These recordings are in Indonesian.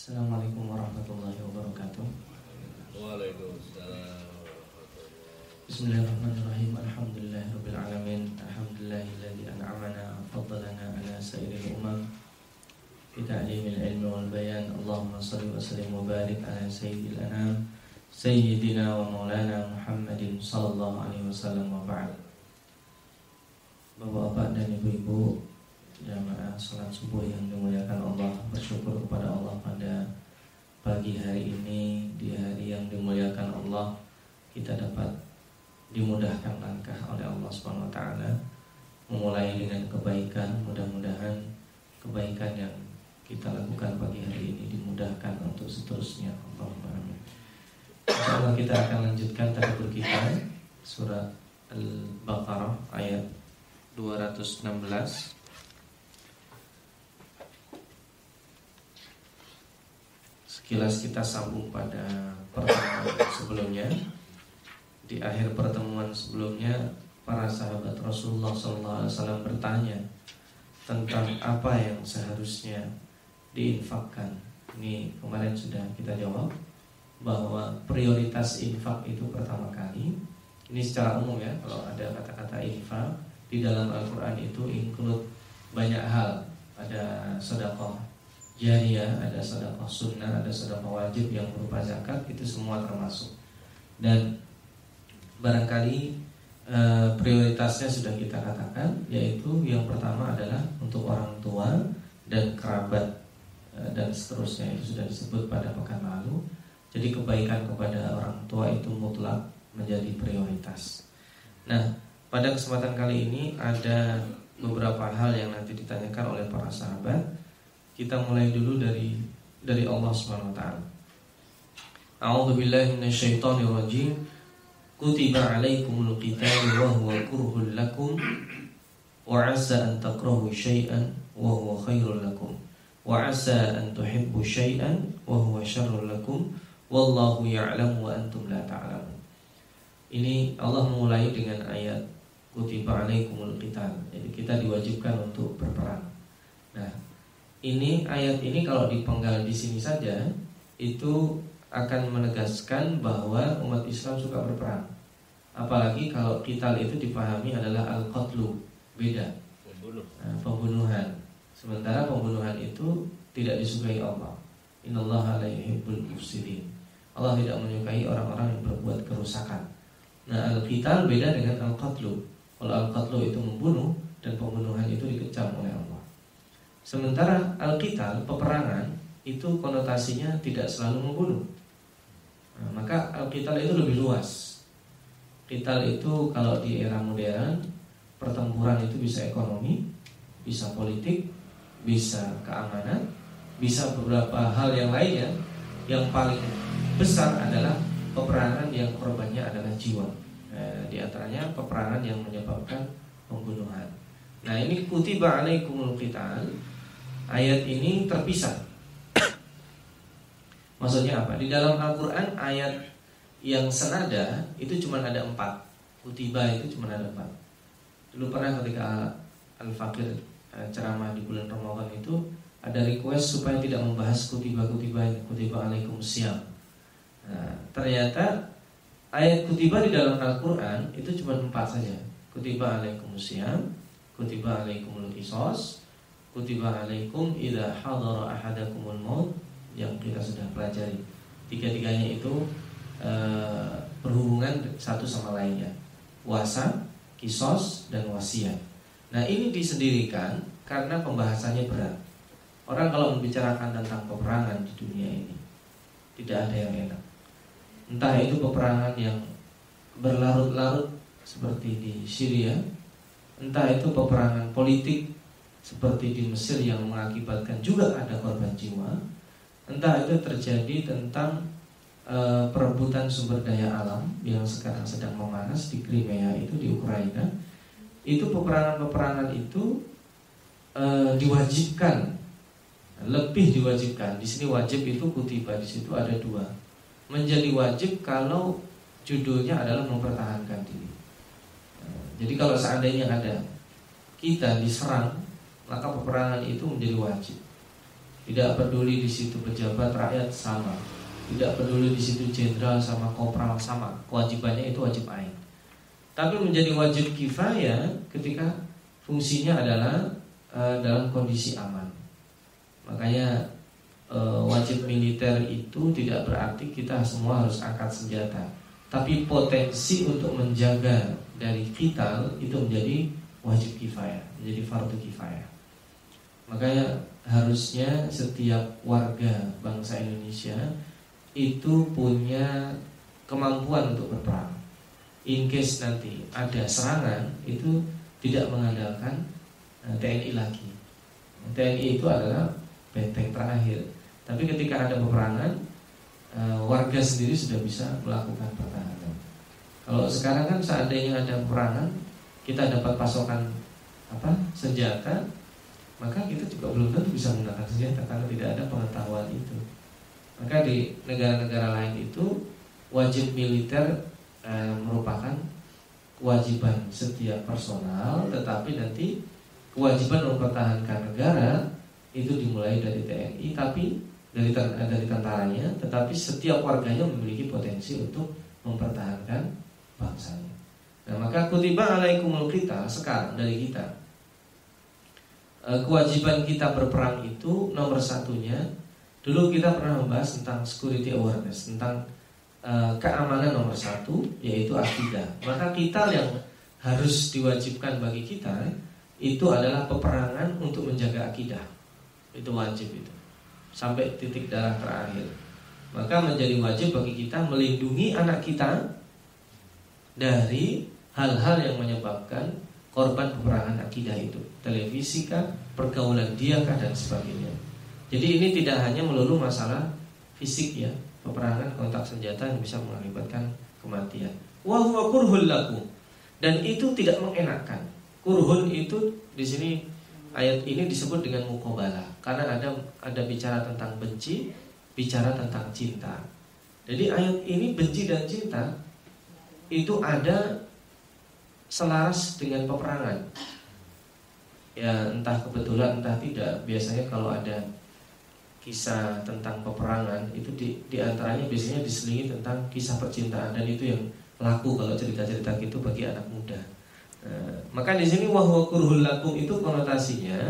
Assalamualaikum warahmatullahi wabarakatuh. Waalaikumsalam. Bismillahirrahmanirrahim. Alhamdulillahirabbil alamin. Alhamdulillahilladzi an'amana faddalana ala sa'iril umam bi ta'limil ilmi wal bayan. Allahumma shalli wa sallim wa barik ala sayyidil anam sayyidina wa maulana Muhammadin sallallahu alaihi wasallam wa ba'd. Bapak-bapak dan ibu-ibu jamaah salat subuh yang dimuliakan Allah bersyukur kepada Allah pada pagi hari ini di hari yang dimuliakan Allah kita dapat dimudahkan langkah oleh Allah Subhanahu wa taala memulai dengan kebaikan. Mudah-mudahan kebaikan yang kita lakukan pagi hari ini dimudahkan untuk seterusnya. Allahumma amin. Kita akan lanjutkan tadabbur kita surat Al-Baqarah ayat 216 Sekilas kita sambung pada pertemuan sebelumnya. Di akhir pertemuan sebelumnya Para sahabat Rasulullah SAW bertanya Tentang apa yang seharusnya diinfakkan. Ini kemarin sudah kita jawab Bahwa prioritas infak itu pertama kali. Ini secara umum ya Kalau ada kata-kata infak Di dalam Al-Quran itu include banyak hal. Ada sodakoh jariyah, ada sedekah sunnah, ada sedekah wajib yang berupa zakat itu semua termasuk. Dan barangkali e, prioritasnya sudah kita katakan yaitu yang pertama adalah untuk orang tua dan kerabat e, dan seterusnya itu sudah disebut pada pekan lalu. Jadi kebaikan kepada orang tua itu mutlak menjadi prioritas. Nah, pada kesempatan kali ini ada beberapa hal yang nanti ditanyakan oleh para sahabat kita mulai dulu dari dari Allah Subhanahu wa taala. A'udzu billahi minasyaitonir rajim. Kutiba 'alaikumul qitalu wa huwa kurhul lakum wa 'asa an takrahu syai'an wa huwa khairul lakum wa 'asa an tuhibbu syai'an wa huwa syarrul lakum wallahu ya'lamu wa antum la ta'lamun. Ini Allah memulai dengan ayat kutiba 'alaikumul qital. Jadi kita diwajibkan untuk berperang. Nah, ini ayat ini kalau dipenggal di sini saja itu akan menegaskan bahwa umat Islam suka berperang. Apalagi kalau kita itu dipahami adalah al-qatlu, beda. Pembunuh. Nah, pembunuhan. Sementara pembunuhan itu tidak disukai Allah. Innallaha la yuhibbul mufsidin. Allah tidak menyukai orang-orang yang berbuat kerusakan. Nah, al-qital beda dengan al-qatlu. Kalau al-qatlu itu membunuh dan pembunuhan itu dikecam oleh Allah. Sementara al-qital, peperangan itu konotasinya tidak selalu membunuh. Nah, maka al-qital itu lebih luas. Qital itu kalau di era modern pertempuran itu bisa ekonomi, bisa politik, bisa keamanan, bisa beberapa hal yang lainnya. Yang paling besar adalah peperangan yang korbannya adalah jiwa. Nah, di antaranya peperangan yang menyebabkan pembunuhan. Nah, ini kutiba alaikumul qital ayat ini terpisah. Maksudnya apa? Di dalam Al-Quran ayat yang senada itu cuma ada empat. Kutiba itu cuma ada empat. Dulu pernah ketika Al-Fakir eh, ceramah di bulan Ramadan itu ada request supaya tidak membahas kutiba-kutiba kutiba alaikum siam. Nah, ternyata ayat kutiba di dalam Al-Quran itu cuma empat saja. Kutiba alaikum siam, kutiba alaikum kisos, kutiba alaikum idza hadara ahadakumul maut yang kita sudah pelajari. Tiga-tiganya itu e, berhubungan satu sama lainnya. Puasa, kisos dan wasiat. Nah, ini disendirikan karena pembahasannya berat. Orang kalau membicarakan tentang peperangan di dunia ini tidak ada yang enak. Entah itu peperangan yang berlarut-larut seperti di Syria, entah itu peperangan politik seperti di Mesir yang mengakibatkan juga ada korban jiwa entah itu terjadi tentang e, perebutan sumber daya alam yang sekarang sedang memanas di Crimea itu di Ukraina. Itu peperangan-peperangan itu e, diwajibkan lebih diwajibkan. Di sini wajib itu kutiba di situ ada dua. Menjadi wajib kalau judulnya adalah mempertahankan diri. Eh, jadi kalau seandainya ada kita diserang maka peperangan itu menjadi wajib. Tidak peduli di situ pejabat rakyat sama. Tidak peduli di situ jenderal sama kopral sama. Kewajibannya itu wajib ain. Tapi menjadi wajib kifayah ketika fungsinya adalah uh, dalam kondisi aman. Makanya uh, wajib militer itu tidak berarti kita semua harus angkat senjata. Tapi potensi untuk menjaga dari vital itu menjadi wajib kifayah, menjadi fardu kifayah. Makanya harusnya setiap warga bangsa Indonesia itu punya kemampuan untuk berperang. In case nanti ada serangan itu tidak mengandalkan eh, TNI lagi. TNI itu adalah benteng terakhir. Tapi ketika ada peperangan, eh, warga sendiri sudah bisa melakukan pertahanan. Kalau sekarang kan seandainya ada peperangan, kita dapat pasokan apa senjata, maka kita juga belum tentu bisa menggunakan senjata karena tidak ada pengetahuan itu. Maka di negara-negara lain itu wajib militer e, merupakan kewajiban setiap personal, tetapi nanti kewajiban mempertahankan negara itu dimulai dari TNI, tapi dari dari tentaranya, tetapi setiap warganya memiliki potensi untuk mempertahankan bangsanya. Nah, maka kutiba alaikumul kita sekarang dari kita Eh, kewajiban kita berperang itu nomor satunya dulu kita pernah membahas tentang security awareness tentang uh, keamanan nomor satu yaitu akidah. Maka kita yang harus diwajibkan bagi kita itu adalah peperangan untuk menjaga akidah. Itu wajib itu. Sampai titik darah terakhir. Maka menjadi wajib bagi kita melindungi anak kita dari hal-hal yang menyebabkan korban peperangan akidah itu. Televisi kah pergaulan dia dan sebagainya. Jadi ini tidak hanya melulu masalah fisik ya peperangan kontak senjata yang bisa mengakibatkan kematian. Wa dan itu tidak mengenakan kurhun itu di sini ayat ini disebut dengan mukobala karena ada ada bicara tentang benci bicara tentang cinta. Jadi ayat ini benci dan cinta itu ada selaras dengan peperangan. Ya entah kebetulan entah tidak. Biasanya kalau ada kisah tentang peperangan itu di, di antaranya biasanya diselingi tentang kisah percintaan dan itu yang laku kalau cerita-cerita gitu bagi anak muda. Nah, maka di sini wahwa lakum itu konotasinya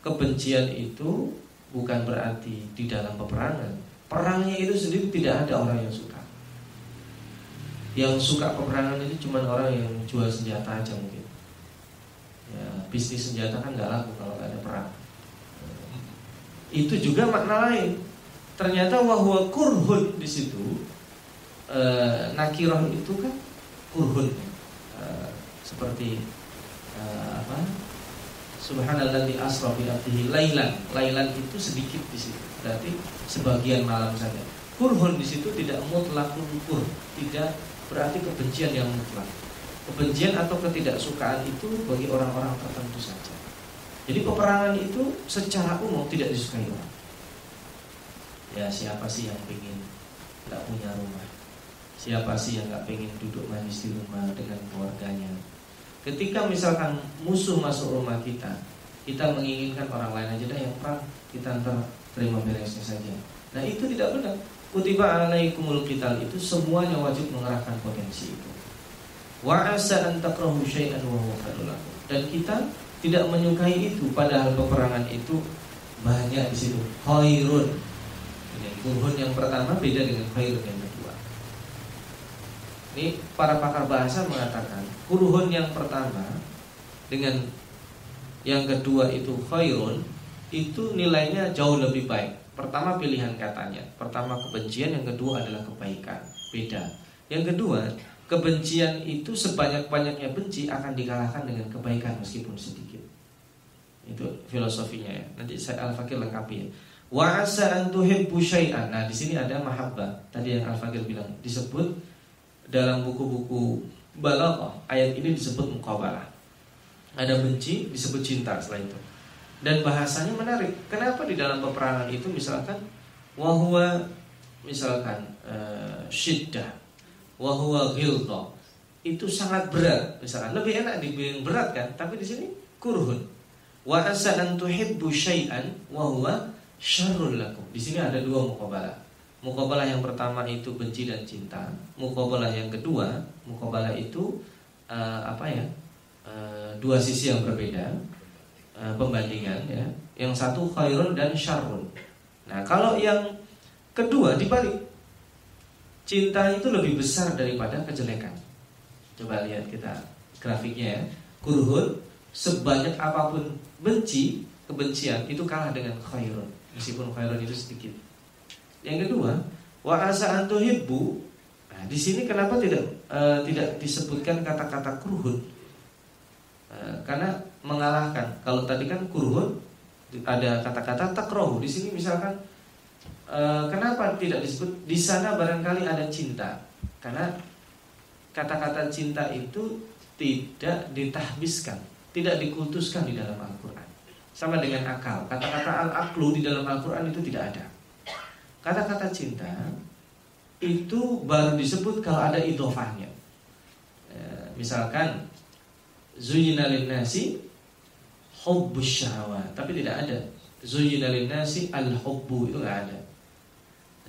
kebencian itu bukan berarti di dalam peperangan. Perangnya itu sendiri tidak ada orang yang suka yang suka peperangan ini cuma orang yang jual senjata aja mungkin bisnis senjata kan nggak laku kalau nggak ada perang. Itu juga makna lain. Ternyata wahwa kurhun di situ e, nakiroh itu kan kurhun. E, seperti e, apa? Subhanallah di abdihi lailan. Lailan itu sedikit di situ berarti sebagian malam saja. Kurhun di situ tidak mutlak kur tidak berarti kebencian yang mutlak. Kebencian atau ketidaksukaan itu bagi orang-orang tertentu saja. Jadi peperangan itu secara umum tidak disukai orang. Ya siapa sih yang ingin nggak punya rumah? Siapa sih yang nggak pengen duduk manis di rumah dengan keluarganya? Ketika misalkan musuh masuk rumah kita, kita menginginkan orang lain aja dah yang perang, kita antar terima beresnya saja. Nah itu tidak benar. Kutiba alaikumul qital itu semuanya wajib mengerahkan potensi itu. Wa an takrahu Dan kita tidak menyukai itu padahal peperangan itu banyak di situ. Khairun. Ini kurhun yang pertama beda dengan khairun yang kedua. Ini para pakar bahasa mengatakan kurhun yang pertama dengan yang kedua itu khairun itu nilainya jauh lebih baik Pertama pilihan katanya Pertama kebencian, yang kedua adalah kebaikan Beda Yang kedua, kebencian itu sebanyak-banyaknya benci Akan dikalahkan dengan kebaikan meskipun sedikit. Itu filosofinya ya. Nanti saya Al-Fakir lengkapi ya. Wa asa an Nah di sini ada mahabbah. Tadi yang Al-Fakir bilang Disebut dalam buku-buku balaghah Ayat ini disebut mukabalah Ada benci disebut cinta setelah itu. Dan bahasanya menarik. Kenapa di dalam peperangan itu misalkan wahwa misalkan uh, syiddah, wahwa itu sangat berat misalkan lebih enak dibilang berat kan tapi di sini kurhun wa asa an tuhibbu syai'an wa huwa syarrul. Di sini ada dua muqabalah. Muqabalah yang pertama itu benci dan cinta. Muqabalah yang kedua, muqabalah itu uh, apa ya? Uh, dua sisi yang berbeda. Uh, pembandingan ya. Yang satu khairun dan syarrun. Nah, kalau yang kedua dibalik. Cinta itu lebih besar daripada kejelekan. Coba lihat kita grafiknya ya. Kurhun sebanyak apa pun benci, kebencian itu kalah dengan khairun meskipun khairun itu sedikit. Yang kedua, wa asa. Nah, di sini kenapa tidak uh, tidak disebutkan kata-kata kurhun? Uh, karena mengalahkan. Kalau tadi kan kurhun ada kata-kata takrohu. Di sini misalkan uh, kenapa tidak disebut di sana barangkali ada cinta? Karena kata-kata cinta itu tidak ditahbiskan, tidak dikultuskan di dalam Al-Quran sama dengan akal. Kata-kata al-aklu di dalam Al-Quran itu tidak ada. Kata-kata cinta itu baru disebut kalau ada idofahnya. E, misalkan zuyina nasi hubbus syahwat, tapi tidak ada. Zuyina nasi al-hubbu itu nggak ada.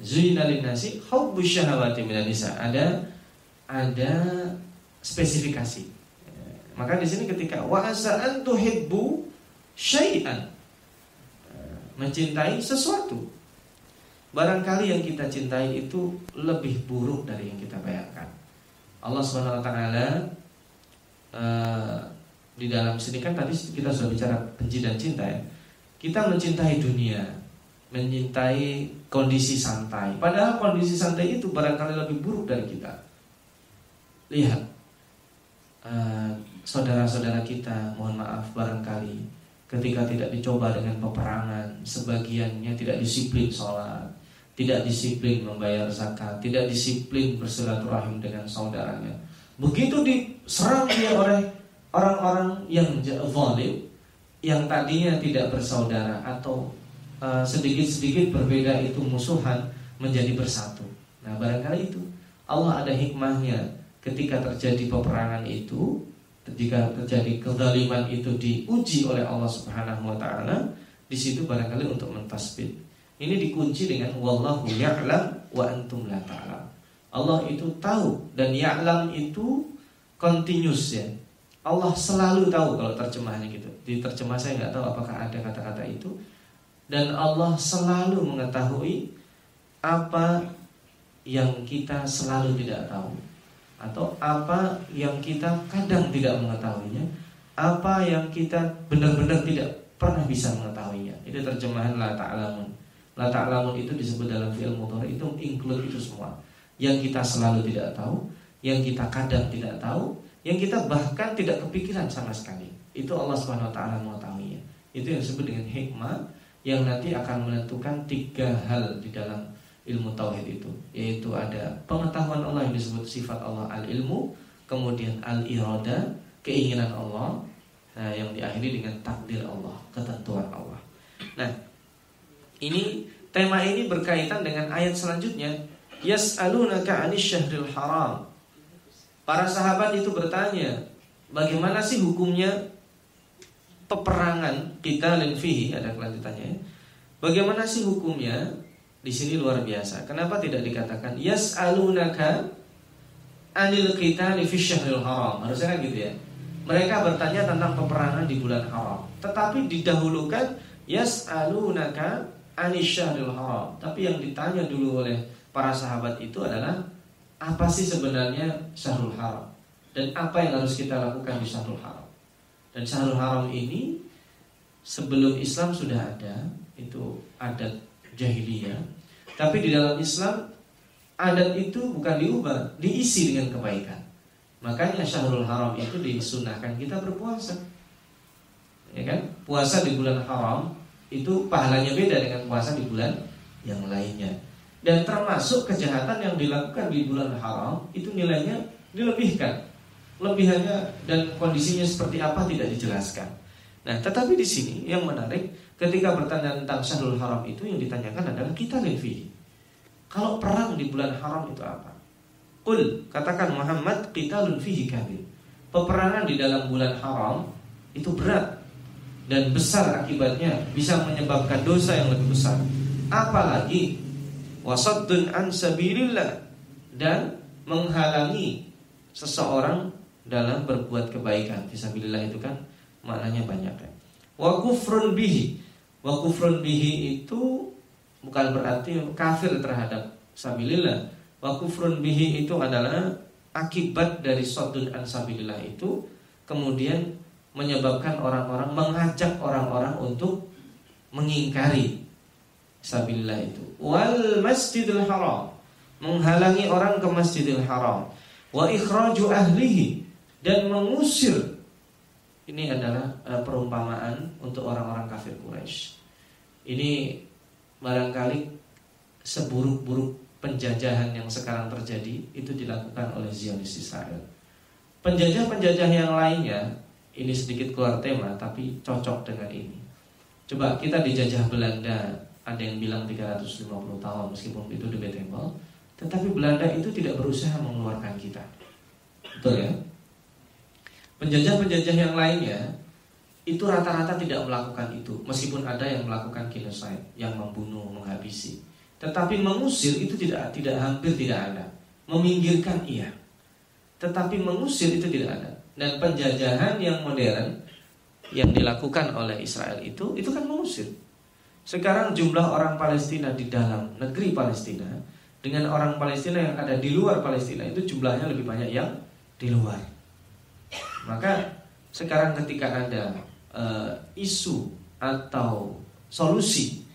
Zuyina nasi hubbus syahwati minan nisa. Ada ada spesifikasi. Maka di sini ketika wa asa an tuhibbu syai'an mencintai sesuatu barangkali yang kita cintai itu lebih buruk dari yang kita bayangkan Allah Subhanahu wa taala uh, di dalam sini kan tadi kita sudah bicara benci dan cinta ya kita mencintai dunia mencintai kondisi santai padahal kondisi santai itu barangkali lebih buruk dari kita lihat uh, saudara-saudara kita mohon maaf barangkali ketika tidak dicoba dengan peperangan, sebagiannya tidak disiplin sholat, tidak disiplin membayar zakat, tidak disiplin bersilaturahim dengan saudaranya. Begitu diserang dia oleh orang-orang yang zalim, yang tadinya tidak bersaudara atau sedikit-sedikit berbeda itu musuhan menjadi bersatu. Nah barangkali itu Allah ada hikmahnya ketika terjadi peperangan itu jika terjadi kezaliman itu diuji oleh Allah Subhanahu wa taala, di situ barangkali untuk mentasbih. Ini dikunci dengan wallahu ya'lam wa antum la ta'lam. Allah itu tahu dan ya'lam itu continuous ya. Allah selalu tahu kalau terjemahannya gitu. Di terjemah saya nggak tahu apakah ada kata-kata itu. Dan Allah selalu mengetahui apa yang kita selalu tidak tahu atau apa yang kita kadang tidak mengetahuinya, apa yang kita benar-benar tidak pernah bisa mengetahuinya. Itu terjemahan la ta'lamun. La ta'lamun itu disebut dalam fi'il mudhari itu include itu semua. Yang kita selalu tidak tahu, yang kita kadang tidak tahu, yang kita bahkan tidak kepikiran sama sekali. Itu Allah Subhanahu wa taala mengetahuinya. Itu yang disebut dengan hikmah yang nanti akan menentukan tiga hal di dalam ilmu tauhid itu yaitu ada pengetahuan Allah yang disebut sifat Allah al ilmu kemudian al irada keinginan Allah nah, yang diakhiri dengan takdir Allah ketentuan Allah. Nah ini tema ini berkaitan dengan ayat selanjutnya. Yas'alunaka 'anis syahril haram. Para sahabat itu bertanya bagaimana sih hukumnya peperangan kita fihi ada kelanjutannya bagaimana sih hukumnya di sini luar biasa. Kenapa tidak dikatakan yas'alunaka anil qitali fi syahril haram? Harusnya kan gitu ya. Mereka bertanya tentang peperangan di bulan haram. Tetapi didahulukan yas'alunaka anil syahril haram. Tapi yang ditanya dulu oleh para sahabat itu adalah apa sih sebenarnya syahrul haram? Dan apa yang harus kita lakukan di syahrul haram? Dan syahrul haram ini sebelum Islam sudah ada, itu adat jahiliyah. Tapi di dalam Islam adat itu bukan diubah, diisi dengan kebaikan. Makanya Syahrul Haram itu disunahkan kita berpuasa. Ya kan? Puasa di bulan haram itu pahalanya beda dengan puasa di bulan yang lainnya. Dan termasuk kejahatan yang dilakukan di bulan haram itu nilainya dilebihkan. Lebihannya dan kondisinya seperti apa tidak dijelaskan. Nah, tetapi di sini yang menarik ketika bertanya tentang Syahrul Haram itu yang ditanyakan adalah kita levi. Kalau perang di bulan haram itu apa? Qul katakan Muhammad qitalun fihi kabir. Peperangan di dalam bulan haram itu berat. dan besar akibatnya bisa menyebabkan dosa yang lebih besar. Apalagi wasaddun an sabilillah dan menghalangi seseorang dalam berbuat kebaikan. Fisabilillah itu kan maknanya banyak ya. Wa kufrun bihi. Wa kufrun bihi itu bukan berarti kafir terhadap sabilillah. Wa kufrun bihi itu adalah akibat dari saddun an sabilillah itu kemudian menyebabkan orang-orang mengajak orang-orang untuk mengingkari sabilillah itu. Wal Masjidil Haram menghalangi orang ke Masjidil Haram. Wa ikhraju ahlihi dan mengusir ini adalah uh, perumpamaan untuk orang-orang kafir Quraisy. Ini barangkali seburuk-buruk penjajahan yang sekarang terjadi itu dilakukan oleh Zionis Israel. Penjajah-penjajah yang lainnya ini sedikit keluar tema tapi cocok dengan ini. Coba kita dijajah Belanda, ada yang bilang 350 tahun meskipun itu debatable, tetapi Belanda itu tidak berusaha mengeluarkan kita. Betul ya? Penjajah-penjajah yang lainnya itu rata-rata tidak melakukan itu, meskipun ada yang melakukan genocide, yang membunuh, menghabisi. Tetapi mengusir itu tidak tidak hampir tidak ada. Meminggirkan iya. Tetapi mengusir itu tidak ada. Dan penjajahan yang modern yang dilakukan oleh Israel itu itu kan mengusir. Sekarang jumlah orang Palestina di dalam negeri Palestina dengan orang Palestina yang ada di luar Palestina itu jumlahnya lebih banyak yang di luar. Maka sekarang ketika ada uh, isu atau solusi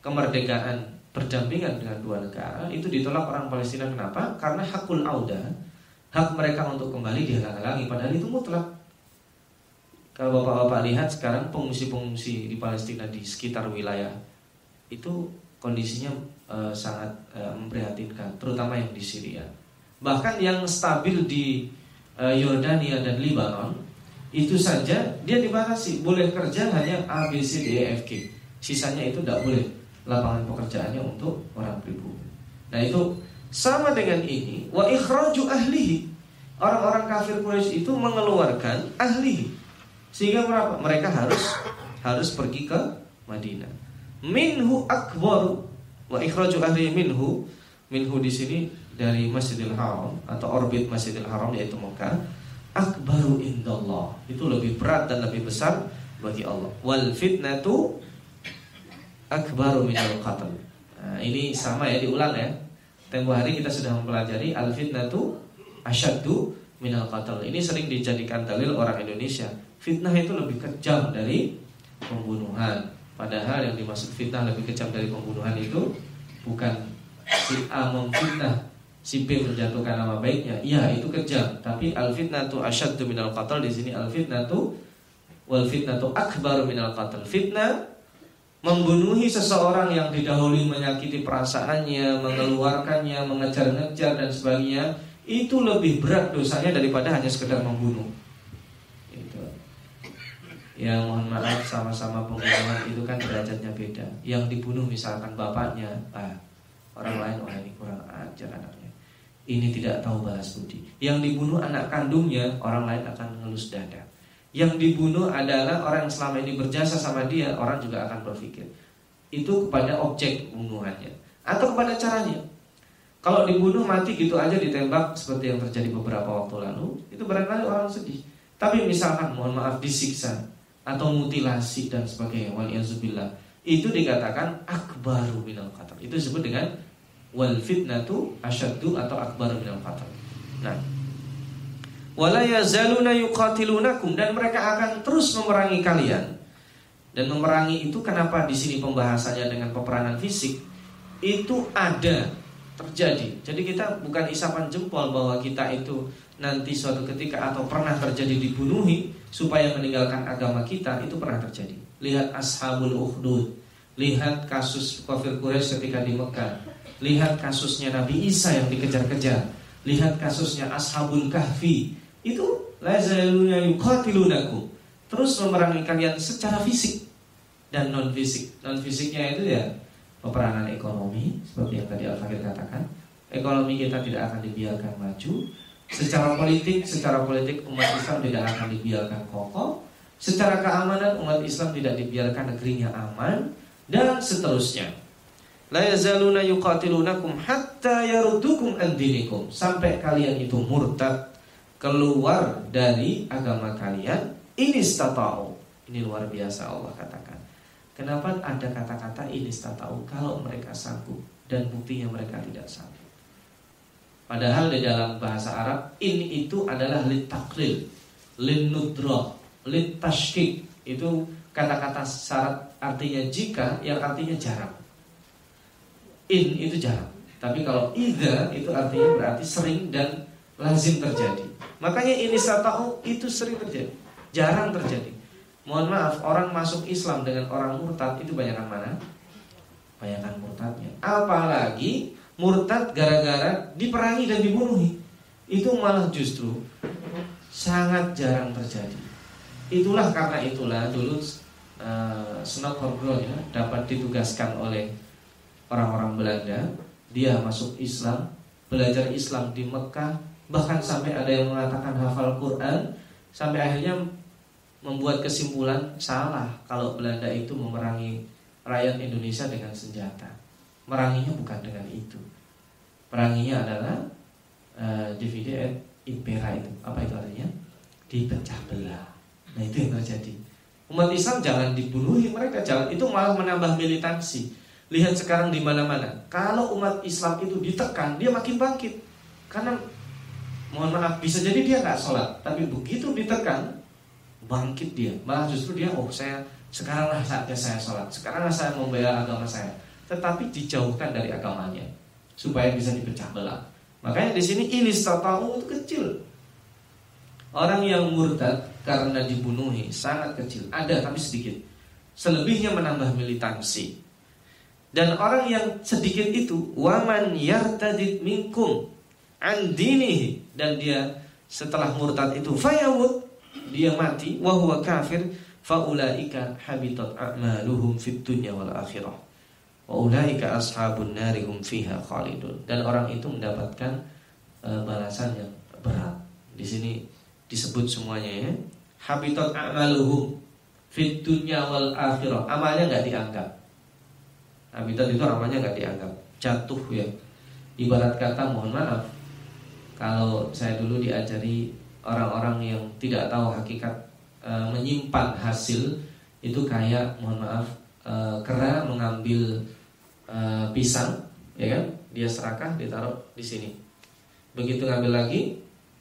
kemerdekaan berdampingan dengan dua negara itu ditolak orang Palestina. Kenapa? Karena hakul auda hak mereka untuk kembali dihalang-halangi. Padahal itu mutlak. Kalau bapak-bapak lihat sekarang pengungsi-pengungsi di Palestina di sekitar wilayah itu kondisinya e, sangat e, memprihatinkan terutama yang di Syria. Bahkan yang stabil di Yordania dan Lebanon itu saja dia dibatasi boleh kerja hanya A B C D E F G sisanya itu tidak boleh lapangan pekerjaannya untuk orang pribumi nah itu sama dengan ini, wa ikhraju ahlihi. Orang-orang kafir Quraisy itu mengeluarkan ahli. Sehingga berapa? Mereka harus harus pergi ke Madinah. Minhu akbar wa ikhraju ahli minhu. Minhu di sini dari Masjidil Haram atau orbit Masjidil Haram yaitu Mekah. Akbaru indallah. Itu lebih berat dan lebih besar bagi Allah. Wal fitnatu akbaru minal qatl. Nah, ini sama ya diulang ya. Tempo hari kita sudah mempelajari al fitnatu asyaddu minal qatl. Ini sering dijadikan dalil orang Indonesia. Fitnah itu lebih kejam dari pembunuhan. Padahal yang dimaksud fitnah lebih kejam dari pembunuhan itu bukan si A memfitnah si B menjatuhkan nama baiknya. Iya, itu kejam. Tapi al fitnatu asyaddu minal qatl di sini al fitnatu wal fitnatu akbar minal qatl. Fitnah membunuhi seseorang yang didahului menyakiti perasaannya, mengeluarkannya, mengejar-ngejar dan sebagainya, itu lebih berat dosanya daripada hanya sekedar membunuh. Itu. Ya mohon maaf sama-sama pembunuhan itu kan derajatnya beda. Yang dibunuh misalkan bapaknya, ah, orang lain wah ini kurang ajar anaknya. Ini tidak tahu balas budi. Yang dibunuh anak kandungnya, orang lain akan ngelus dada. Yang dibunuh adalah orang yang selama ini berjasa sama dia, orang juga akan berpikir. Itu kepada objek pembunuhannya atau kepada caranya. Kalau dibunuh mati gitu aja ditembak seperti yang terjadi beberapa waktu lalu, itu barangkali orang sedih. Tapi misalkan mohon maaf disiksa atau mutilasi dan sebagainya, waliyazubillah, itu dikatakan akbaru minal qatl. Itu disebut dengan wal fitnatu asyaddu atau akbaru minal qatl. Nah, wala yazaluna yuqatilunakum dan mereka akan terus memerangi kalian. Dan memerangi itu kenapa di sini pembahasannya dengan peperangan fisik itu ada terjadi. Jadi kita bukan isapan jempol bahwa kita itu nanti suatu ketika atau pernah terjadi dibunuhi supaya meninggalkan agama kita itu pernah terjadi. Lihat Ashabul Ukhdud, lihat kasus kafir Quraisy ketika di Mekah, lihat kasusnya Nabi Isa yang dikejar-kejar, lihat kasusnya Ashabul Kahfi. Itu terus memerangi kalian secara fisik dan non fisik non fisiknya itu ya peperangan ekonomi seperti yang tadi Al Fakir katakan. Ekonomi kita tidak akan dibiarkan maju. Secara politik secara politik umat Islam tidak akan dibiarkan kokoh. Secara keamanan umat Islam tidak dibiarkan negerinya aman. Dan seterusnya. La yazaluna yuqatilunakum hatta yarudukum an sampai kalian itu murtad keluar dari agama kalian ini statau. Ini luar biasa Allah katakan. Kenapa ada kata-kata ini statau kalau mereka sanggup dan buktinya mereka tidak sanggup. Padahal di dalam bahasa Arab ini itu adalah litaklil, linudroh, litashkik itu kata-kata syarat artinya jika yang artinya jarang. In itu jarang. Tapi kalau ida itu artinya berarti sering dan lazim terjadi. Makanya ini tahu itu sering terjadi, jarang terjadi. Mohon maaf, orang masuk Islam dengan orang murtad itu banyakan mana? Banyakan murtadnya. Apalagi murtad gara-gara diperangi dan dibunuhi. Itu malah justru sangat jarang terjadi. Itulah karena itulah dulu uh, Snokholm ya dapat ditugaskan oleh orang-orang Belanda. Dia masuk Islam, belajar Islam di Mekah, bahkan sampai ada yang mengatakan hafal Quran, sampai akhirnya membuat kesimpulan salah kalau Belanda itu memerangi rakyat Indonesia dengan senjata. Meranginya bukan dengan itu. Peranginya adalah uh, divide et impera itu. Apa itu artinya? Dipecah belah. Nah itu yang terjadi. Umat Islam jangan dibunuhi mereka, jangan itu malah menambah militansi. Lihat sekarang di mana-mana. Kalau umat Islam itu ditekan, dia makin bangkit. Karena mohon maaf, bisa jadi dia nggak sholat, tapi begitu ditekan, bangkit dia. Malah justru dia, oh saya sekaranglah saatnya saya sholat, sekaranglah saya membela agama saya. Tetapi dijauhkan dari agamanya supaya bisa dipecah belah. Makanya di sini ini tahu itu kecil. Orang yang murtad karena dibunuhi sangat kecil, ada tapi sedikit. Selebihnya menambah militansi. Dan orang yang sedikit itu waman yartadid minkum andinihi dan dia setelah murtad itu fayawud dia mati wa huwa kafir faulaika habitat a'maluhum fid dunya wal akhirah. Wa ulaika ashabun narihum fiha khalidun. Dan orang itu mendapatkan uh, balasan yang berat. Di sini disebut semuanya ya. Habitat a'maluhum fit dunya wal akhirah. Amalnya nggak dianggap. Habitat itu amalnya nggak dianggap. Jatuh ya. Ibarat kata mohon maaf. Kalau saya dulu diajari orang-orang yang tidak tahu hakikat e, menyimpan hasil itu kayak mohon maaf e, kera mengambil e, pisang ya kan dia serakah ditaruh di sini begitu ngambil lagi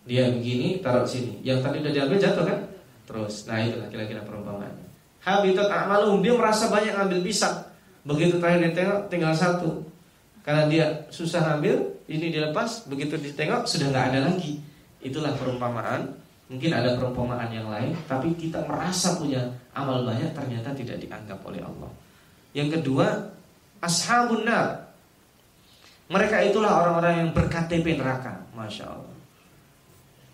dia begini taruh sini yang tadi udah diambil jatuh kan terus nah itulah kira-kira perumpamaannya habitat amalum dia merasa banyak ngambil pisang begitu terakhir ditengok tinggal satu. Karena dia susah ngambil ini dilepas begitu ditengok sudah nggak ada lagi. Itulah perumpamaan. Mungkin ada perumpamaan yang lain tapi kita merasa punya amal banyak ternyata tidak dianggap oleh Allah. Yang kedua ashabun nar. Mereka itulah orang-orang yang berKTP neraka. Masya Allah.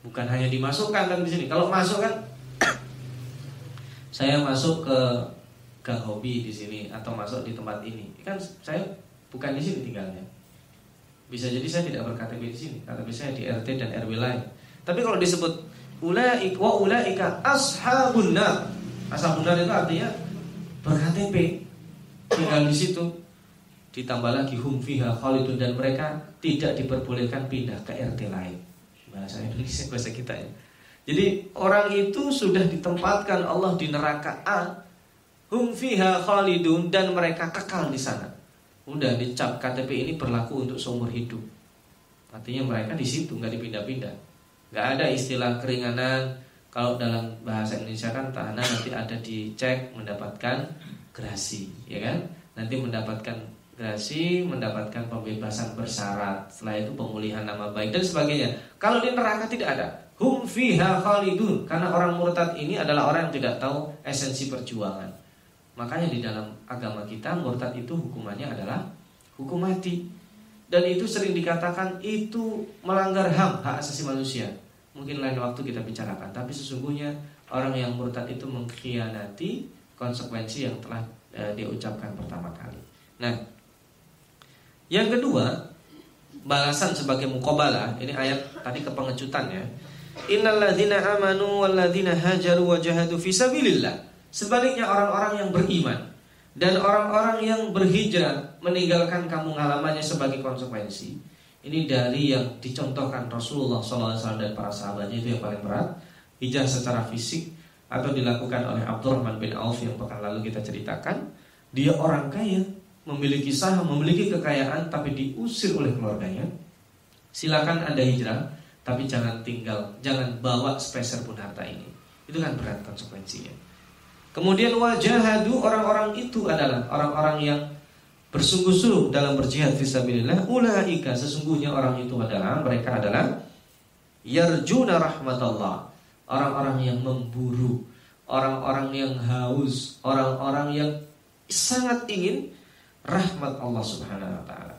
Bukan hanya dimasukkan kan di sini. Kalau masuk kan saya masuk ke ke hobi di sini atau masuk di tempat ini. Kan saya bukan di sini tinggalnya. Bisa jadi saya tidak berKTP di sini, KTP saya di RT dan RW lain. Tapi kalau disebut ulaik wa ulaika ashabun nar. Ashabun nar itu artinya berKTP tinggal di situ. Ditambah lagi hum fiha khalidun dan mereka tidak diperbolehkan pindah ke RT lain bahasa Indonesia bahasa kita ya. Jadi orang itu sudah ditempatkan Allah di neraka A, hum fiha khalidun dan mereka kekal di sana. Udah dicap KTP ini berlaku untuk seumur hidup. Artinya mereka di situ nggak dipindah-pindah. Nggak ada istilah keringanan. Kalau dalam bahasa Indonesia kan tahanan nanti ada dicek mendapatkan gerasi, ya kan? Nanti mendapatkan gerasi mendapatkan pembebasan bersyarat setelah itu pemulihan nama baik dan sebagainya kalau di neraka tidak ada hum fiha khalidun karena orang murtad ini adalah orang yang tidak tahu esensi perjuangan makanya di dalam agama kita murtad itu hukumannya adalah hukum mati dan itu sering dikatakan itu melanggar HAM hak asasi manusia mungkin lain waktu kita bicarakan tapi sesungguhnya orang yang murtad itu mengkhianati konsekuensi yang telah e, dia pertama kali nah yang kedua, balasan sebagai mukobalah, ini ayat tadi kepengecutan ya. Innalladzina amanu walladzina hajaru wa jahadu fi sabilillah. Sebaliknya orang-orang yang beriman dan orang-orang yang berhijrah meninggalkan kampung halamannya sebagai konsekuensi. Ini dari yang dicontohkan Rasulullah SAW dan para sahabatnya itu yang paling berat. Hijrah secara fisik atau dilakukan oleh Abdurrahman bin Auf yang pekan lalu kita ceritakan. Dia orang kaya, memiliki saham, memiliki kekayaan, tapi diusir oleh keluarganya. Silakan anda hijrah, tapi jangan tinggal, jangan bawa speser pun harta ini. Itu kan berat konsekuensinya. Kemudian wajahadu orang-orang itu adalah orang-orang yang bersungguh-sungguh dalam berjihad fisabilillah. Ulaika sesungguhnya orang itu adalah mereka adalah yarjuna rahmatullah. Orang-orang yang memburu, orang-orang yang haus, orang-orang yang sangat ingin rahmat Allah Subhanahu wa taala.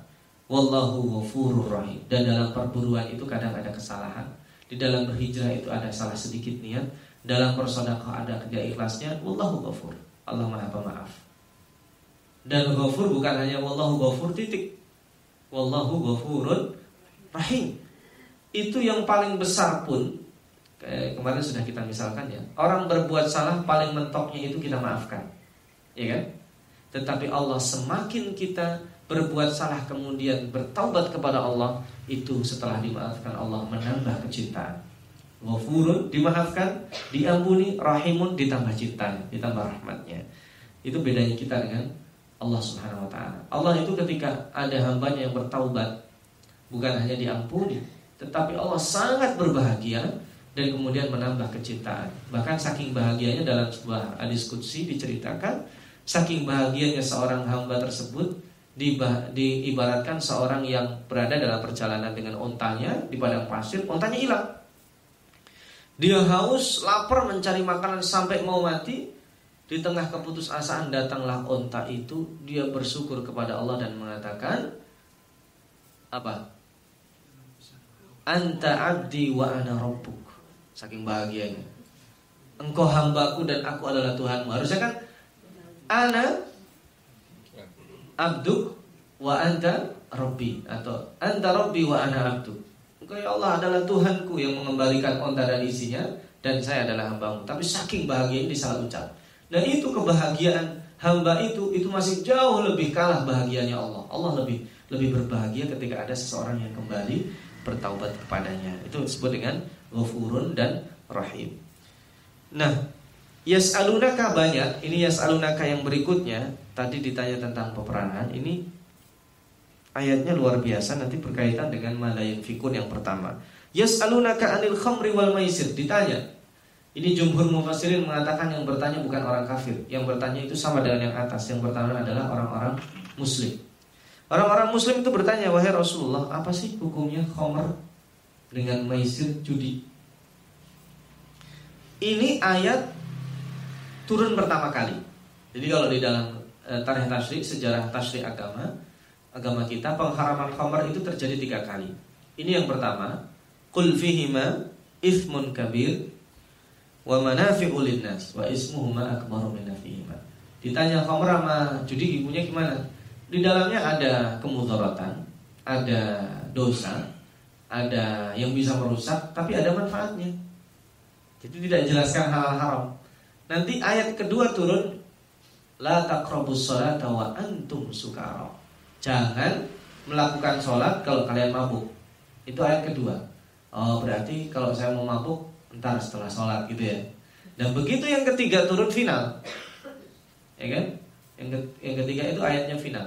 Wallahu ghafurur rahim. Dan dalam perburuan itu kadang ada kesalahan. Di dalam berhijrah itu ada salah sedikit niat. Dalam bersedekah ada kerja ikhlasnya. Wallahu ghafur. Allah Maha Pemaaf. Dan ghafur bukan hanya wallahu ghafur titik. Wallahu ghafurun rahim. Itu yang paling besar pun kayak kemarin sudah kita misalkan ya. Orang berbuat salah paling mentoknya itu kita maafkan. Ya kan? Tetapi Allah semakin kita berbuat salah kemudian bertaubat kepada Allah itu setelah dimaafkan Allah menambah kecintaan. Ghafurun dimaafkan, diampuni, rahimun ditambah cinta, ditambah rahmatnya. Itu bedanya kita dengan Allah Subhanahu wa taala. Allah itu ketika ada hambanya yang bertaubat bukan hanya diampuni, tetapi Allah sangat berbahagia dan kemudian menambah kecintaan. Bahkan saking bahagianya dalam sebuah hadis qudsi diceritakan Saking bahagianya seorang hamba tersebut diibaratkan seorang yang berada dalam perjalanan dengan ontanya di padang pasir, ontanya hilang. Dia haus, lapar mencari makanan sampai mau mati. Di tengah keputusasaan datanglah onta itu, dia bersyukur kepada Allah dan mengatakan apa? Anta abdi wa ana rabbuk. Saking bahagianya. Engkau hambaku dan aku adalah Tuhanmu. Harusnya kan ana abduk wa anta rabbi atau anta rabbi wa ana abduk. Engkau ya Allah adalah Tuhanku yang mengembalikan onta dan isinya dan saya adalah hambamu. Tapi saking bahagia ini salah ucap. Dan itu kebahagiaan hamba itu itu masih jauh lebih kalah bahagianya Allah. Allah lebih lebih berbahagia ketika ada seseorang yang kembali bertaubat kepadanya. Itu disebut dengan ghafurun dan rahim. Nah, Yas'alunaka banyak Ini yas'alunaka yang berikutnya Tadi ditanya tentang peperangan Ini ayatnya luar biasa Nanti berkaitan dengan malayan fikun yang pertama. Yas'alunaka anil khamri wal maisir. Ditanya. Ini jumhur mufassirin mengatakan yang bertanya bukan orang kafir. Yang bertanya itu sama dengan yang atas. Yang pertama adalah orang-orang muslim. Orang-orang muslim itu bertanya Wahai Rasulullah apa sih hukumnya khamr Dengan maisir judi? Ini ayat turun pertama kali. Jadi kalau di dalam e, tarikh tasri sejarah tasri agama agama kita pengharaman khamar itu terjadi tiga kali. Ini yang pertama, kul fihima ithmun kabir wa manafi'u linnas wa ismuhuma akbaru min nafihima. Ditanya khamar sama judi ibunya gimana? Di dalamnya ada kemudaratan, ada dosa, ada yang bisa merusak, tapi ada manfaatnya. Jadi tidak jelaskan hal-hal haram. Nanti ayat kedua turun La taqrabus sholata wa antum sukara. Jangan melakukan sholat kalau kalian mabuk. Itu ayat kedua. Oh, berarti kalau saya mau mabuk entar setelah sholat gitu ya. Dan begitu yang ketiga turun final. Ya kan? Yang, yang ketiga itu ayatnya final.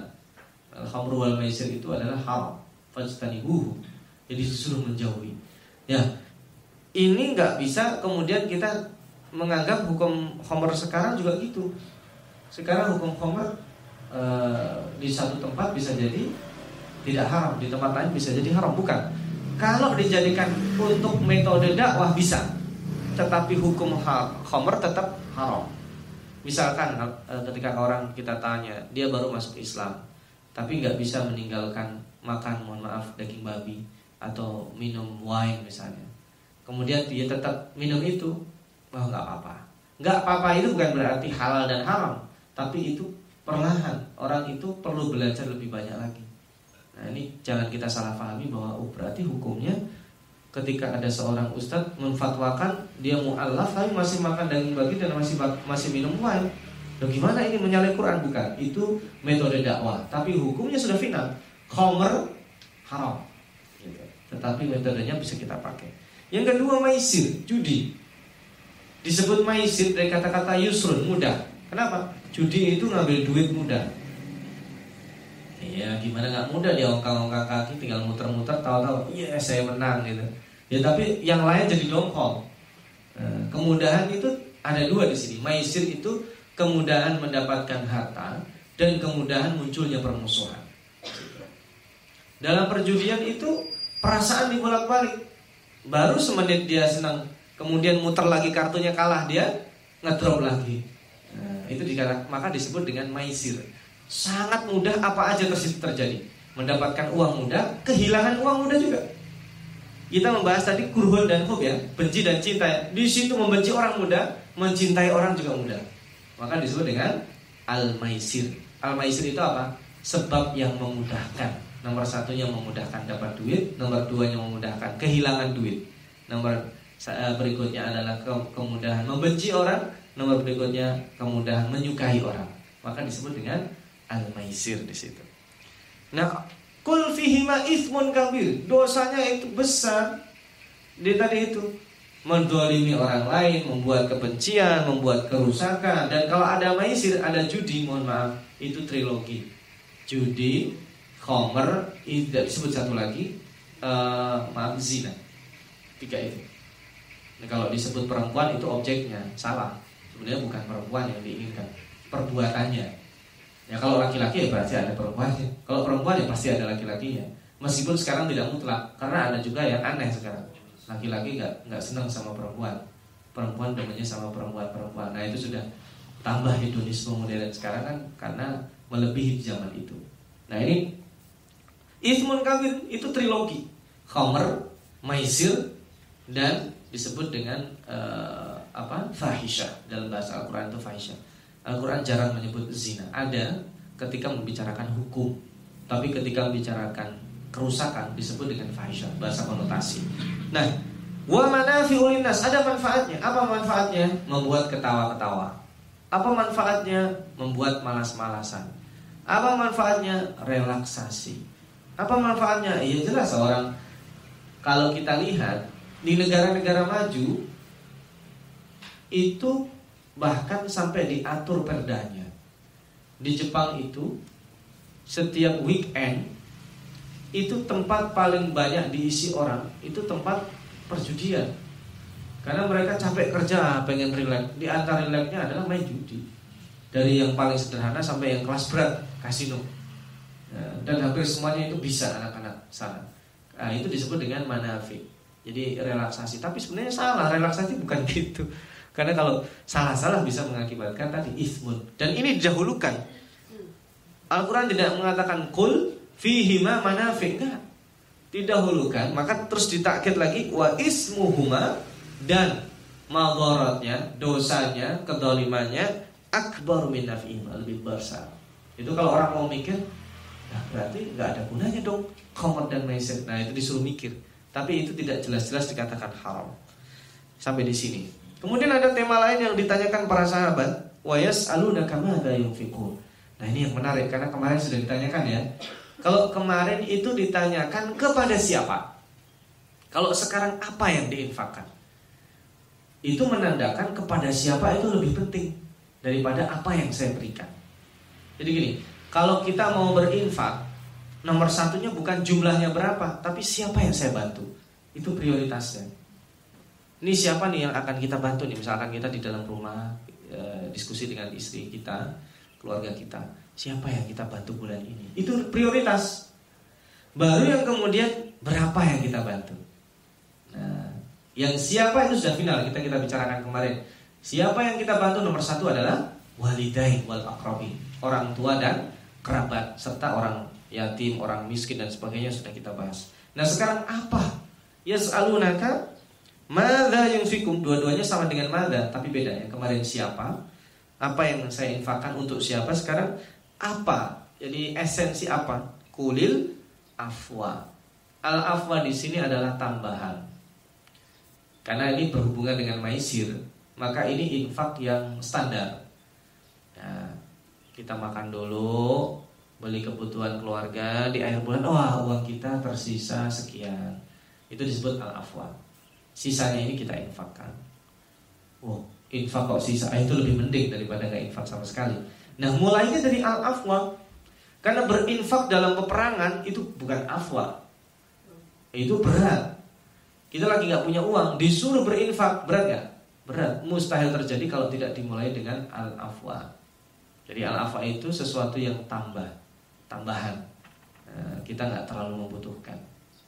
Al-khamru wal maisir itu adalah haram. Fajtanibuhu. Jadi disuruh menjauhi. Ya. Ini nggak bisa kemudian kita menganggap hukum homer sekarang juga gitu. Sekarang hukum homer e, di satu tempat bisa jadi tidak haram, di tempat lain bisa jadi haram, bukan? Kalau dijadikan untuk metode dakwah bisa, tetapi hukum homer tetap haram. Misalkan e, ketika orang kita tanya, dia baru masuk Islam, tapi nggak bisa meninggalkan makan, mohon maaf, daging babi atau minum wine misalnya. Kemudian dia tetap minum itu, oh nggak apa-apa. Nggak apa-apa itu bukan berarti halal dan haram, tapi itu perlahan orang itu perlu belajar lebih banyak lagi. Nah ini jangan kita salah pahami bahwa oh berarti hukumnya ketika ada seorang ustadz memfatwakan dia mu'alaf tapi masih makan daging babi dan masih masih minum wine. Loh gimana ini menyalahi Quran bukan? Itu metode dakwah, tapi hukumnya sudah final. Khomer haram. Tetapi metodenya bisa kita pakai. Yang kedua maisir, judi. Disebut maisir dari kata-kata yusrun, mudah. Kenapa? Judi itu ngambil duit mudah. Ya gimana nggak mudah dia ongkang-ongkang kaki tinggal muter-muter tahu-tahu iya saya menang gitu. Ya tapi yang lain jadi dongkol. Nah, kemudahan itu ada dua di sini. Maisir itu kemudahan mendapatkan harta dan kemudahan munculnya permusuhan. Dalam perjudian itu perasaan dibolak-balik. Baru semenit dia senang, kemudian muter lagi kartunya kalah dia ngedrop lagi. Nah, itu dikata, maka disebut dengan maisir. Sangat mudah apa aja terjadi. Mendapatkan uang mudah, kehilangan uang mudah juga. Kita membahas tadi kurhul dan hub ya, benci dan cinta. Di situ membenci orang muda, mencintai orang juga mudah. Maka disebut dengan al-maisir. Al-maisir itu apa? Sebab yang memudahkan. Nomor satunya memudahkan dapat duit, nomor dua yang memudahkan kehilangan duit. Nomor eh, berikutnya adalah ke kemudahan membenci orang, nomor berikutnya kemudahan menyukai orang. Maka disebut dengan al-maisir di situ. Nah, kul fihima ismun kabir. Dosanya itu besar. Dia tadi itu mendolimi orang lain, membuat kebencian, membuat kerusakan. Dan kalau ada maisir, ada judi, mohon maaf, itu trilogi. Judi, khomer, itu disebut satu lagi, uh, maaf zina. Tiga itu. Nah, kalau disebut perempuan itu objeknya, salah. Sebenarnya bukan perempuan yang diinginkan, perbuatannya. Ya kalau laki-laki ya berarti ada perempuannya. Kalau perempuan ya pasti ada laki-lakinya. Meskipun sekarang tidak mutlak, karena ada juga yang aneh sekarang laki-laki nggak nggak senang sama perempuan perempuan demennya sama perempuan-perempuan nah itu sudah tambah hedonisme modern sekarang kan karena melebihi zaman itu nah ini Ismun kawin itu trilogi Khomer, Maisir dan disebut dengan uh, apa fahisha dalam bahasa Al-Quran itu fahisha Al-Quran jarang menyebut zina ada ketika membicarakan hukum tapi ketika membicarakan kerusakan disebut dengan fahisha bahasa konotasi Nah, wa manafi'ul linnas ada manfaatnya. Apa manfaatnya? Membuat ketawa-ketawa. Apa manfaatnya? Membuat malas-malasan. Apa manfaatnya? Relaksasi. Apa manfaatnya? Iya jelas orang kalau kita lihat di negara-negara maju itu bahkan sampai diatur perdanya. Di Jepang itu setiap weekend itu tempat paling banyak diisi orang itu tempat perjudian. Karena mereka capek kerja pengen relax. Di antara relaxnya adalah main judi. Dari yang paling sederhana sampai yang kelas berat kasino. Ya, dan hampir semuanya itu bisa anak-anak sana. Nah, itu disebut dengan manafik jadi relaksasi. Tapi sebenarnya salah relaksasi bukan gitu karena kalau salah-salah bisa mengakibatkan tadi ismun. Dan ini didahulukan. Al-Quran tidak mengatakan kul fihima manafik enggak. Didahulukan maka terus ditakkit lagi wa ismuhuma dan madharatnya dosanya kedolimannya akbar min naf'ihima lebih besar. Itu kalau orang mau mikir nah berarti nggak ada gunanya dong khamr dan maisir. Nah itu disuruh mikir. Tapi itu tidak jelas-jelas dikatakan haram. Sampai di sini kemudian ada tema lain yang ditanyakan para sahabat wa yas'aluna kama yunfiqun nah ini yang menarik karena kemarin sudah ditanyakan ya kalau kemarin itu ditanyakan kepada siapa? Kalau sekarang apa yang diinfakkan? Itu menandakan kepada siapa itu lebih penting daripada apa yang saya berikan. Jadi gini, kalau kita mau berinfak, nomor satunya bukan jumlahnya berapa, tapi siapa yang saya bantu. Itu prioritasnya. Ini siapa nih yang akan kita bantu nih? Misalkan kita di dalam rumah e, diskusi dengan istri kita, keluarga kita siapa yang kita bantu bulan ini. Itu prioritas. Baru yang kemudian berapa yang kita bantu. Nah, yang siapa itu sudah final kita kita bicarakan kemarin. Siapa yang kita bantu nomor satu adalah walidain wal akrobi orang tua dan kerabat serta orang yatim, orang miskin dan sebagainya sudah kita bahas. Nah sekarang apa? Yas'alunaka Mada yang fikum Dua-duanya sama dengan mada Tapi bedanya kemarin siapa Apa yang saya infakkan untuk siapa Sekarang apa? Jadi esensi apa? Kulil afwa. Al afwa di sini adalah tambahan. Karena ini berhubungan dengan maisir, maka ini infak yang standar. Ya, kita makan dulu, beli kebutuhan keluarga di akhir bulan, wah uang kita tersisa sekian. Itu disebut al-afwa. Sisanya ini kita infakkan. Wow, infak kok sisa ah, itu lebih mending daripada nggak infak sama sekali. Nah, mulainya dari al-afwa. Karena berinfak dalam peperangan itu bukan afwa. Itu berat. Kita lagi nggak punya uang, disuruh berinfak, berat nggak? Berat. Mustahil terjadi kalau tidak dimulai dengan al-afwa. Jadi al-afwa itu sesuatu yang tambah, tambahan. Nah, kita nggak terlalu membutuhkan.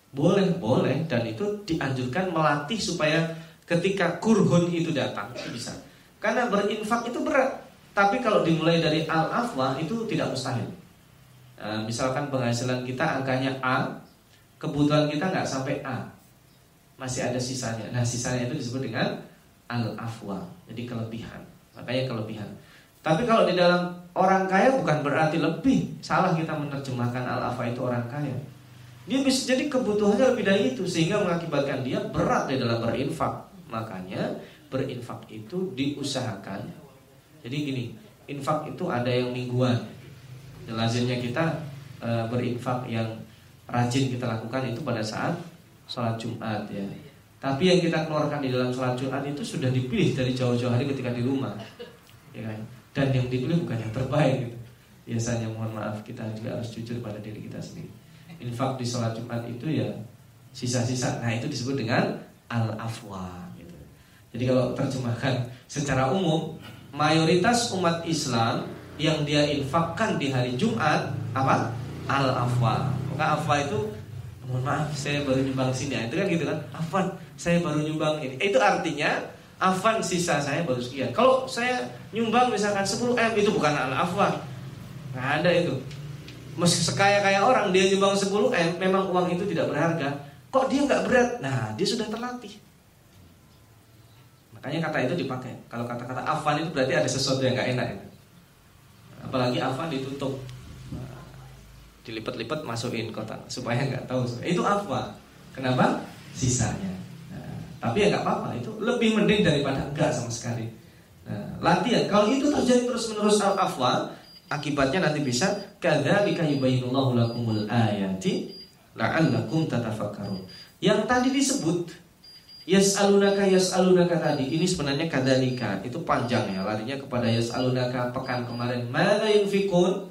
Boleh, boleh, dan itu dianjurkan melatih supaya ketika kurhun itu datang bisa. Karena berinfak itu berat. Tapi kalau dimulai dari al-afwa itu tidak mustahil. Nah, misalkan penghasilan kita angkanya A, kebutuhan kita nggak sampai A, masih ada sisanya. Nah, sisanya itu disebut dengan al-afwa. Jadi kelebihan. Makanya kelebihan. Tapi kalau di dalam orang kaya bukan berarti lebih. Salah kita menerjemahkan al-afwa itu orang kaya. Dia bisa jadi kebutuhannya lebih dari itu sehingga mengakibatkan dia berat di dalam berinfak. Makanya berinfak itu diusahakan. Jadi gini, infak itu ada yang mingguan. Lazimnya kita e, berinfak yang rajin kita lakukan itu pada saat sholat Jumat ya. Tapi yang kita keluarkan di dalam sholat Jumat itu sudah dipilih dari jauh-jauh hari ketika di rumah, ya kan? Dan yang dipilih bukan yang terbaik. Gitu. Biasanya mohon maaf kita juga harus jujur pada diri kita sendiri. Infak di sholat Jumat itu ya sisa-sisa. Nah itu disebut dengan al-afwa. Gitu. Jadi kalau terjemahkan secara umum, mayoritas umat Islam yang dia infakkan di hari Jumat apa? Al-afwa. Maka afwa itu mohon maaf saya baru nyumbang sini ya. itu kan gitu kan Afan saya baru nyumbang ini itu artinya Afan sisa saya baru sekian kalau saya nyumbang misalkan 10 M itu bukan al afwan nggak ada itu meski sekaya kaya orang dia nyumbang 10 M memang uang itu tidak berharga. Kok dia nggak berat? Nah dia sudah terlatih. Makanya kata itu dipakai. Kalau kata-kata Afan itu berarti ada sesuatu yang nggak enak itu. Apalagi Afan ditutup. Dilipat-lipat masukin kotak supaya nggak tahu. Itu apa kenapa? Sisanya. Nah, tapi ya nggak apa-apa. Itu lebih mending daripada enggak sama sekali. Nah, latihan. Kalau itu terjadi terus menerus afwa akibatnya nanti bisa kadzalika yubayyinullahu lakumul ayati la'allakum tatafakkarun. Yang tadi disebut Yas'alunaka yas'alunaka tadi Ini sebenarnya kadalika Itu panjang ya Larinya kepada yas'alunaka pekan kemarin. Mada yunfikun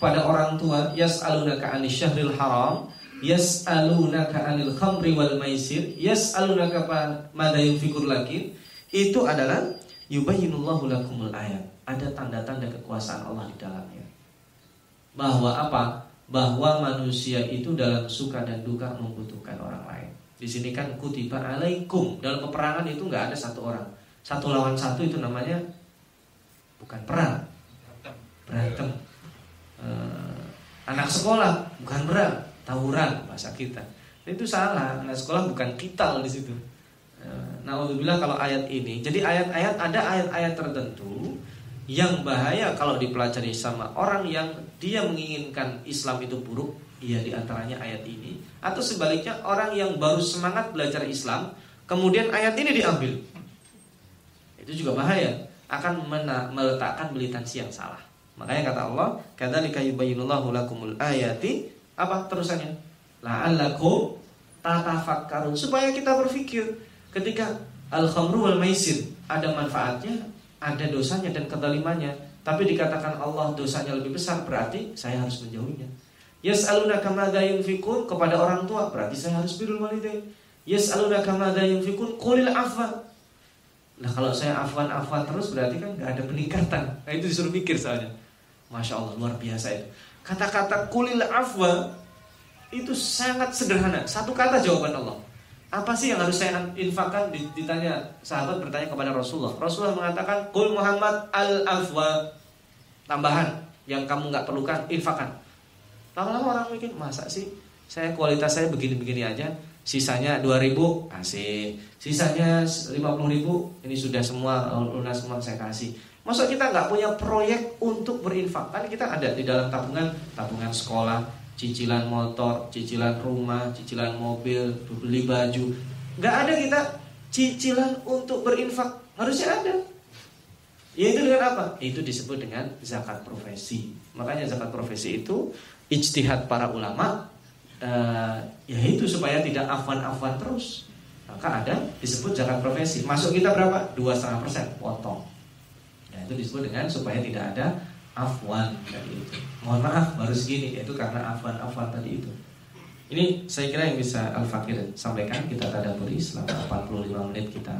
pada orang tua yas'alunaka 'anil syahril haram yas'alunaka 'anil khamri wal maisir yas'alunaka madza yunfikur lakin itu adalah yubayyinullahu lakumul ayat ada tanda-tanda kekuasaan Allah di dalamnya. Bahwa apa? Bahwa manusia itu dalam suka dan duka membutuhkan orang lain. Di sini kan kutiba alaikum. Dalam peperangan itu nggak ada satu orang. Satu lawan satu itu namanya bukan perang. Berantem. Uh, anak sekolah bukan berat tawuran bahasa kita. Itu salah. Anak sekolah bukan kital di situ. Uh, nah bilang kalau ayat ini. Jadi ayat-ayat ada ayat-ayat tertentu yang bahaya kalau dipelajari sama orang yang dia menginginkan Islam itu buruk iya di antaranya ayat ini. Atau sebaliknya orang yang baru semangat belajar Islam kemudian ayat ini diambil. Itu juga bahaya. Akan meletakkan militansi yang salah. Makanya kata Allah, kadzalika yubayyinullahu lakumul ayati. Apa terusannya? La'allakum tatafakkarun. Supaya kita berpikir ketika al-khamru wal maisir ada manfaatnya, ada dosanya dan kedalimannya, tapi dikatakan Allah dosanya lebih besar berarti saya harus menjauhinya. Yas'alunaka madza yunfikun kepada orang tua berarti saya harus birrul walidain. Yas'alunaka madza yunfikun qulil afwa. Nah kalau saya afwan-afwan terus berarti kan nggak ada peningkatan. Nah itu disuruh mikir soalnya. Masya Allah luar biasa itu. Kata-kata kulil afwa itu sangat sederhana. Satu kata jawaban Allah. Apa sih yang harus saya infakkan? Ditanya sahabat bertanya kepada Rasulullah. Rasulullah mengatakan kul Muhammad al afwa. Tambahan yang kamu nggak perlukan infakkan. Lama-lama orang mikir masa sih saya kualitas saya begini-begini aja sisanya 2000 kasih sisanya 50.000 ini sudah semua lunas semua saya kasih Masa kita nggak punya proyek untuk berinfak? Kan kita ada di dalam tabungan, tabungan sekolah, cicilan motor, cicilan rumah, cicilan mobil, beli baju. Nggak ada kita cicilan untuk berinfak harusnya ada. Yaitu dengan apa? Itu disebut dengan zakat profesi. Makanya zakat profesi itu ijtihad para ulama uh, yaitu supaya tidak afan-afan terus. Maka ada disebut zakat profesi. Masuk kita berapa? Dua setengah persen potong. Nah, itu disebut dengan supaya tidak ada afwan tadi itu. Mohon maaf baru segini itu karena afwan-afwan tadi itu. Ini saya kira yang bisa Al Fakir sampaikan kita tadaburi selama 45 menit kita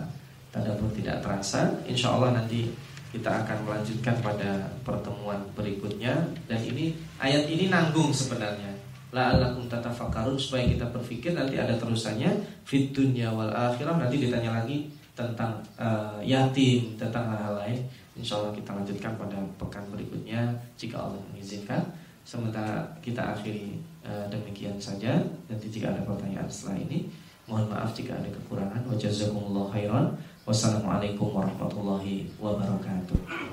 tadabur tidak terasa. Insya Allah nanti kita akan melanjutkan pada pertemuan berikutnya dan ini ayat ini nanggung sebenarnya. La'allakum tatafakkarun supaya kita berpikir nanti ada terusannya fit dunya wal akhirah nanti ditanya lagi tentang uh, yatim, tentang hal-hal lain. Insya Allah kita lanjutkan pada pekan berikutnya jika Allah mengizinkan. Sementara kita akhiri uh, demikian saja. Nanti jika ada pertanyaan setelah ini, mohon maaf jika ada kekurangan. Wassalamualaikum warahmatullahi wabarakatuh.